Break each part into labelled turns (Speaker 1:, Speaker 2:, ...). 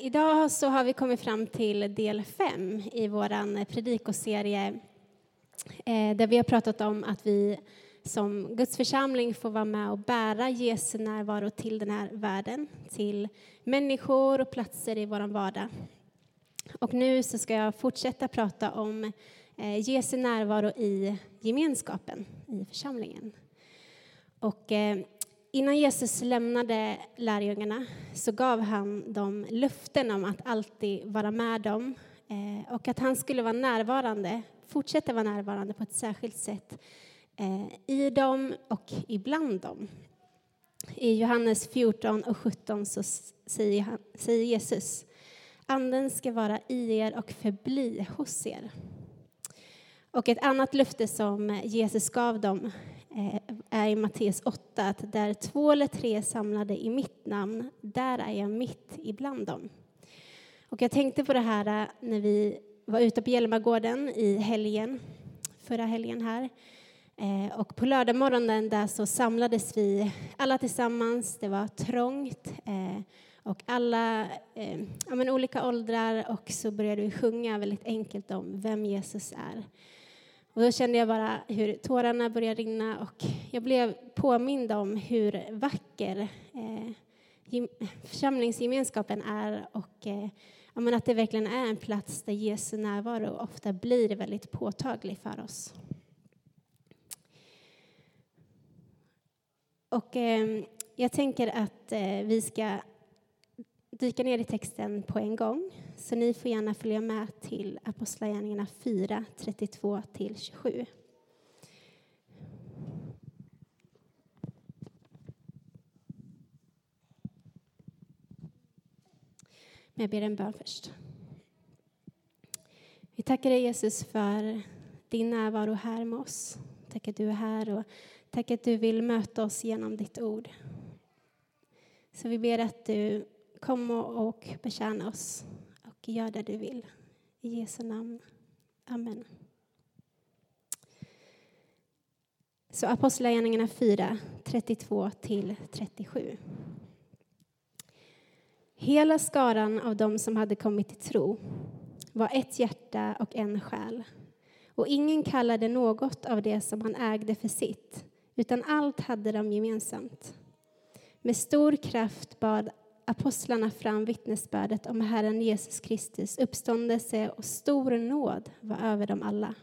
Speaker 1: idag så har vi kommit fram till del fem i vår predikoserie eh, där vi har pratat om att vi som Guds församling får vara med och bära Jesu närvaro till den här världen, till människor och platser i vår vardag. Och nu så ska jag fortsätta prata om eh, Jesu närvaro i gemenskapen, i församlingen. Och eh, innan Jesus lämnade lärjungarna så gav han dem löften om att alltid vara med dem eh, och att han skulle vara närvarande, fortsätta vara närvarande på ett särskilt sätt eh, i dem och ibland dem. I Johannes 14 och 17 så säger, Jesus Anden ska vara i er och förbli hos er. Och ett annat löfte som Jesus gav dem eh, är i Matteus 8 att där två eller tre är samlade i mitt namn, där är jag mitt ibland dem. Och jag tänkte på det här äh, när vi var ute på Hjälmagården i helgen, förra helgen här. Eh, och på lördagmorgonen där så samlades vi alla tillsammans. Det var trångt eh, och alla eh, ja, men olika åldrar och så började vi sjunga väldigt enkelt om vem Jesus är. Och då kände jag bara hur tårarna började rinna och jag blev påmind om hur vacker eh, församlingsgemenskapen är och eh, men att det verkligen är en plats där Jesu närvaro ofta blir väldigt påtaglig för oss. Och eh, jag tänker att eh, vi ska dyka ner i texten på en gång. Så ni får gärna följa med till Apostlagärningarna 4, 32-27. Men jag ber en bön först. Vi tackar dig Jesus för din närvaro här med oss. Tack att du är här och tack att du vill möta oss genom ditt ord. Så vi ber att du Kom och betjäna oss och gör det du vill. I Jesu namn. Amen. Så Apostlagärningarna 4, 32 37. Hela skaran av dem som hade kommit till tro var ett hjärta och en själ. Och ingen kallade något av det som han ägde för sitt, utan allt hade de gemensamt. Med stor kraft bad apostlarna fram vittnesbördet om Herren Jesus Kristus uppståndelse och stor nåd var över dem alla.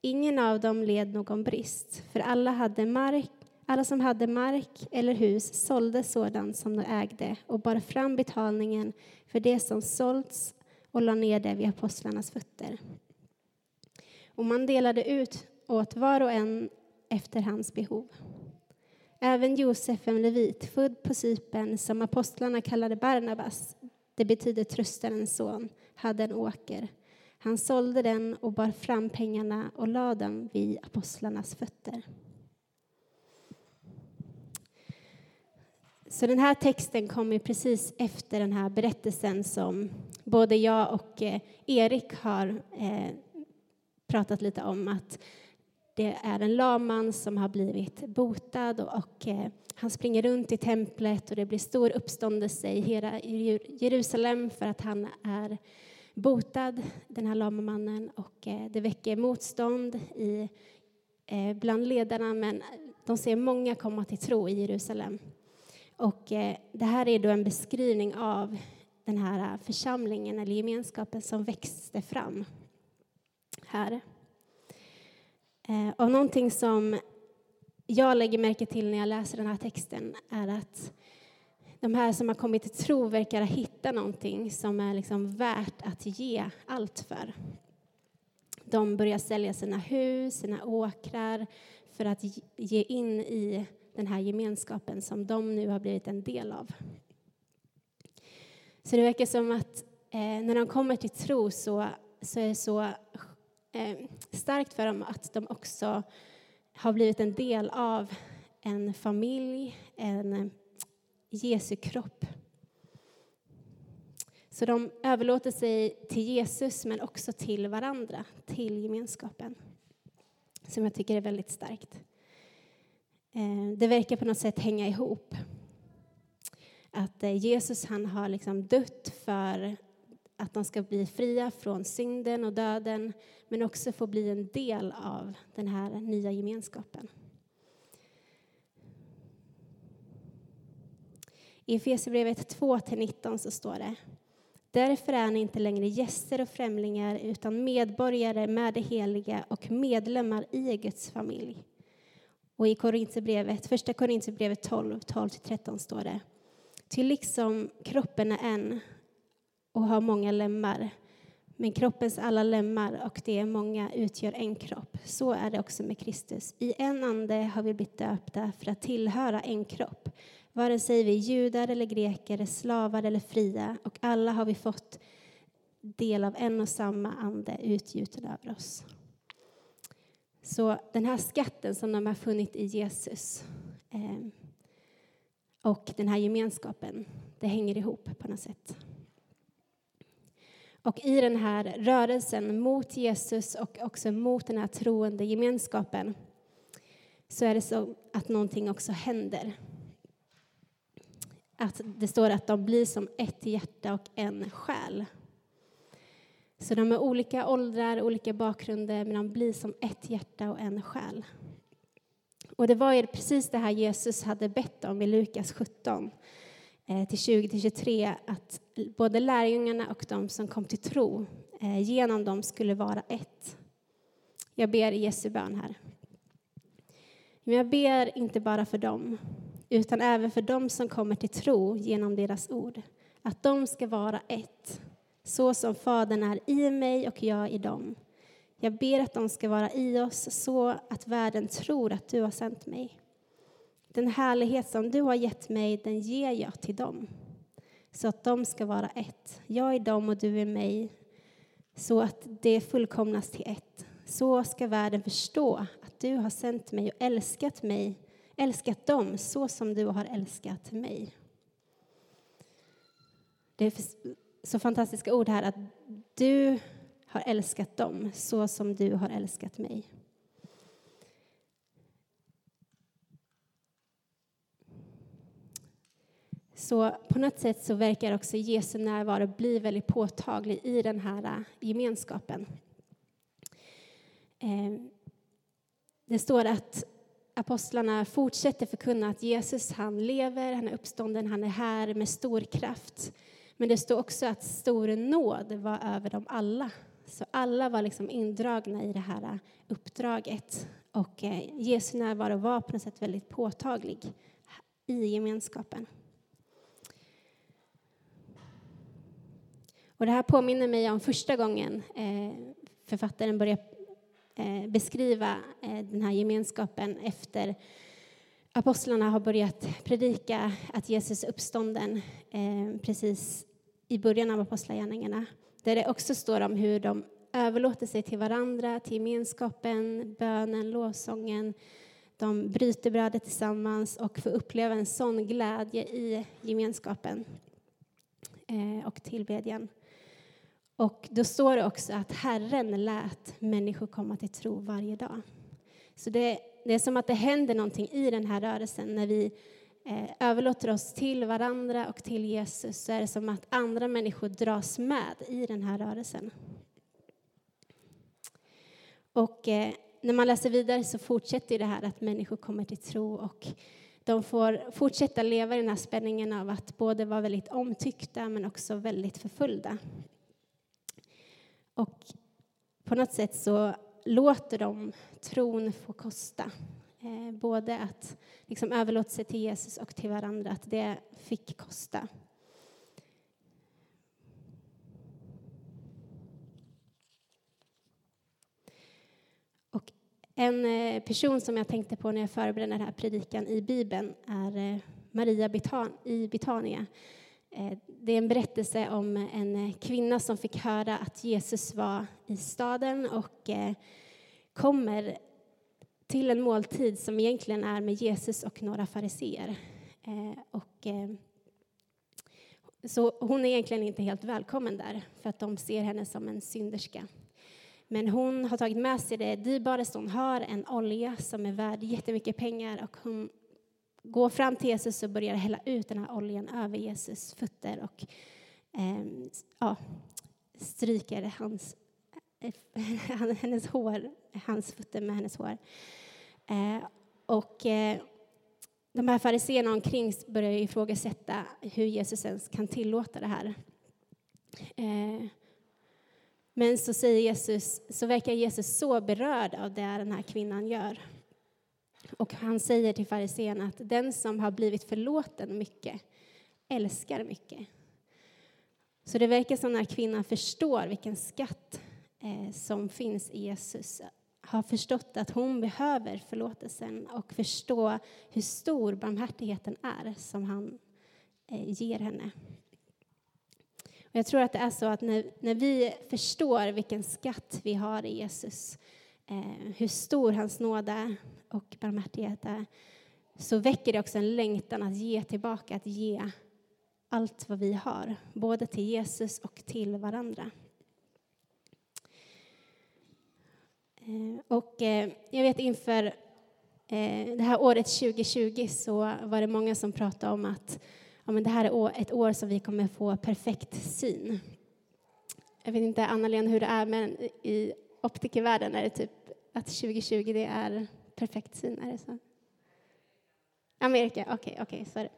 Speaker 1: Ingen av dem led någon brist, för alla, hade mark, alla som hade mark eller hus sålde sådant som de ägde och bar fram betalningen för det som sålts och lade ner det vid apostlarnas fötter. Och man delade ut åt var och en efter hans behov. Även Josef, en levit, född på Cypern, som apostlarna kallade Barnabas, det betyder tröstarens son, hade en åker. Han sålde den och bar fram pengarna och lade dem vid apostlarnas fötter. Så den här texten kommer precis efter den här berättelsen som både jag och eh, Erik har eh, pratat lite om. att det är en lam som har blivit botad och, och eh, han springer runt i templet och det blir stor uppståndelse i hela Jerusalem för att han är botad, den här lama mannen. Och eh, det väcker motstånd i, eh, bland ledarna men de ser många komma till tro i Jerusalem. Och eh, det här är då en beskrivning av den här församlingen eller gemenskapen som växte fram här. Eh, och någonting som jag lägger märke till när jag läser den här texten är att de här som har kommit till tro verkar ha hittat någonting som är liksom värt att ge allt för. De börjar sälja sina hus, sina åkrar för att ge in i den här gemenskapen som de nu har blivit en del av. Så det verkar som att eh, när de kommer till tro så, så är det så Eh, starkt för dem att de också har blivit en del av en familj, en eh, Jesu kropp. Så de överlåter sig till Jesus men också till varandra, till gemenskapen. Som jag tycker är väldigt starkt. Eh, det verkar på något sätt hänga ihop. Att Jesus han har liksom dött för att de ska bli fria från synden och döden men också få bli en del av den här nya gemenskapen. I Efesierbrevet 2-19 så står det Därför är ni inte längre gäster och främlingar utan medborgare med det heliga och medlemmar i Guds familj. Och i Korinthierbrevet, första Korinthierbrevet 12, 12-13 står det Ty liksom kroppen är en och har många lemmar men kroppens alla lemmar och det är många utgör en kropp. Så är det också med Kristus. I en ande har vi blivit döpta för att tillhöra en kropp vare sig vi är judar eller greker, slavar eller fria, och alla har vi fått del av en och samma ande utgjuten över oss. Så den här skatten som de har funnit i Jesus eh, och den här gemenskapen, det hänger ihop på något sätt. Och i den här rörelsen mot Jesus och också mot den här troende gemenskapen så är det så att någonting också händer att det står att de blir som ett hjärta och en själ. Så de är olika åldrar, olika bakgrunder, men de blir som ett hjärta och en själ. Och det var ju precis det här Jesus hade bett om i Lukas 17 Eh, till 20-23, att både lärjungarna och de som kom till tro eh, genom dem skulle vara ett. Jag ber i Jesu bön här. Men jag ber inte bara för dem, utan även för dem som kommer till tro genom deras ord. Att de ska vara ett, så som Fadern är i mig och jag i dem. Jag ber att de ska vara i oss så att världen tror att du har sänt mig. Den härlighet som du har gett mig, den ger jag till dem, så att de ska vara ett. Jag är dem och du är mig, så att det fullkomnas till ett. Så ska världen förstå att du har sänt mig och älskat mig älskat dem så som du har älskat mig. Det är så fantastiska ord här att du har älskat dem så som du har älskat mig. Så på något sätt så verkar också Jesu närvaro bli väldigt påtaglig i den här eh, gemenskapen. Eh, det står att apostlarna fortsätter förkunna att Jesus han lever, han är uppstånden, han är här med stor kraft. Men det står också att stor nåd var över dem alla. Så alla var liksom indragna i det här eh, uppdraget. Och Jesu närvaro var på något sätt väldigt påtaglig i gemenskapen. Och det här påminner mig om första gången eh, författaren började eh, beskriva eh, den här gemenskapen efter apostlarna har börjat predika att Jesus är uppstånden precis i början av apostlagärningarna. Där det också står om hur de överlåter sig till varandra, till gemenskapen, bönen, lovsången. De bryter brödet tillsammans och får uppleva en sån glädje i gemenskapen Eh, och tillbedjan. Och då står det också att Herren lät människor komma till tro varje dag. Så det, det är som att det händer någonting i den här rörelsen när vi eh, överlåter oss till varandra och till Jesus så är det som att andra människor dras med i den här rörelsen. Och eh, när man läser vidare så fortsätter det här att människor kommer till tro och de får fortsätta leva i den här spänningen av att både vara väldigt omtyckta men också väldigt förföljda. Och på något sätt så låter de tron få kosta. Eh, både att liksom överlåta sig till Jesus och till varandra, att det fick kosta. Och en eh, person som jag tänkte på när jag förberedde den här predikan i Bibeln är eh, Maria i Betania eh, det är en berättelse om en kvinna som fick höra att Jesus var i staden och kommer till en måltid som egentligen är med Jesus och några fariseer. Och så hon är egentligen inte helt välkommen där, för att de ser henne som en synderska. Men hon har tagit med sig det dyrbaraste hon har, en olja som är värd jättemycket pengar och hon går fram till Jesus och börjar hälla ut den här oljan över Jesus fötter och eh, ja, stryker hans, hennes hår, hans fötter med hennes hår. Eh, och eh, de här fariséerna omkring börjar ifrågasätta hur Jesus ens kan tillåta det här. Eh, men så säger Jesus, så verkar Jesus så berörd av det den här kvinnan gör. Och han säger till farisén att den som har blivit förlåten mycket älskar mycket. Så det verkar som att kvinnan förstår vilken skatt eh, som finns i Jesus. Har förstått att hon behöver förlåtelsen och förstå hur stor barmhärtigheten är som han eh, ger henne. Jag tror att det är så att när, när vi förstår vilken skatt vi har i Jesus, eh, hur stor hans nåd är och barmhärtighet är, så väcker det också en längtan att ge tillbaka, att ge allt vad vi har, både till Jesus och till varandra. Eh, och eh, jag vet inför eh, det här året 2020 så var det många som pratade om att ja, men det här är ett år som vi kommer få perfekt syn. Jag vet inte, Anna-Lena, hur det är, men i optikervärlden är det typ att 2020 det är perfekt syn, är det så? Amerika, okej, okay, okej, okay, så är det.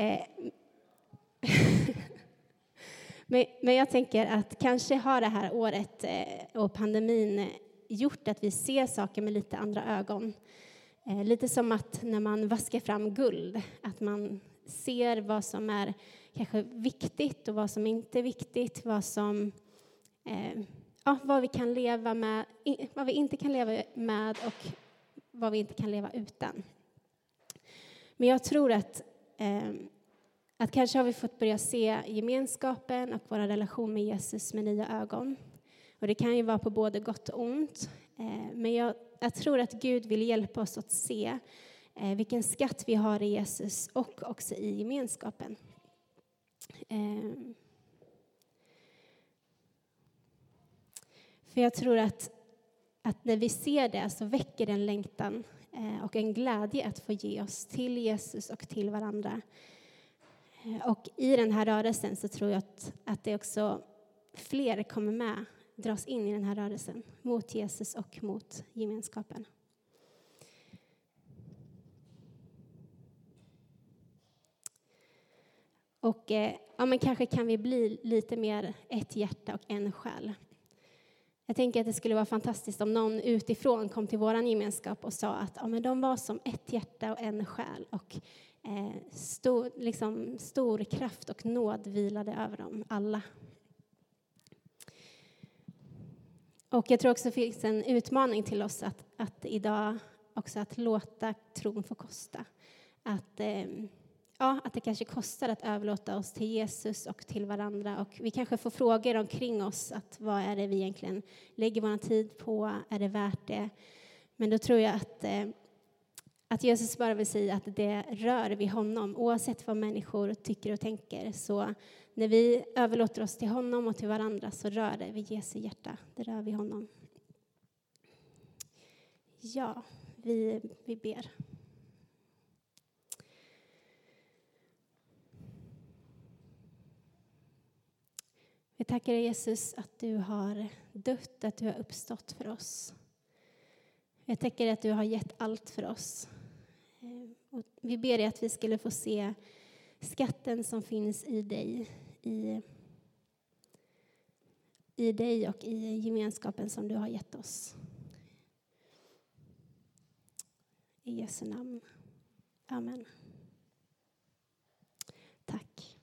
Speaker 1: Eh. men, men jag tänker att kanske har det här året eh, och pandemin eh, gjort att vi ser saker med lite andra ögon. Eh, lite som att när man vaskar fram guld, att man ser vad som är kanske viktigt och vad som inte är viktigt, vad som eh, ja, vad vi kan leva med, vad vi inte kan leva med och vad vi inte kan leva utan. Men jag tror att, eh, att kanske har vi fått börja se gemenskapen och vår relation med Jesus med nya ögon. Och det kan ju vara på både gott och ont. Eh, men jag, jag tror att Gud vill hjälpa oss att se Eh, vilken skatt vi har i Jesus och också i gemenskapen. Ehm. För jag tror att, att när vi ser det så väcker det en längtan eh, och en glädje att få ge oss till Jesus och till varandra. Eh, och i den här rörelsen så tror jag att, att det också fler kommer med dras in i den här rörelsen mot Jesus och mot gemenskapen. Och eh, ja, men kanske kan vi bli lite mer ett hjärta och en själ. Jag tänker att det skulle vara fantastiskt om någon utifrån kom till vår gemenskap och sa att ja, men de var som ett hjärta och en själ och eh, stor, liksom, stor kraft och nåd vilade över dem alla. Och jag tror också det finns en utmaning till oss att, att idag också att låta tron få kosta. Att, eh, ja, att det kanske kostar att överlåta oss till Jesus och till varandra. Och vi kanske får frågor omkring oss, att vad är det vi egentligen lägger vår tid på? Är det värt det? Men då tror jag att, eh, att Jesus bara vill säga att det rör vid honom, oavsett vad människor tycker och tänker. Så när vi överlåter oss till honom och till varandra så rör det vid Jesu hjärta. Det rör vid honom. Ja, vi, vi ber. Vi tackar dig Jesus att du har dött, att du har uppstått för oss. Jag tackar dig att du har gett allt för oss. Eh, och vi ber dig att vi skulle få se skatten som finns i dig, i, i dig och i gemenskapen som du har gett oss. I Jesu namn. Amen. Tack.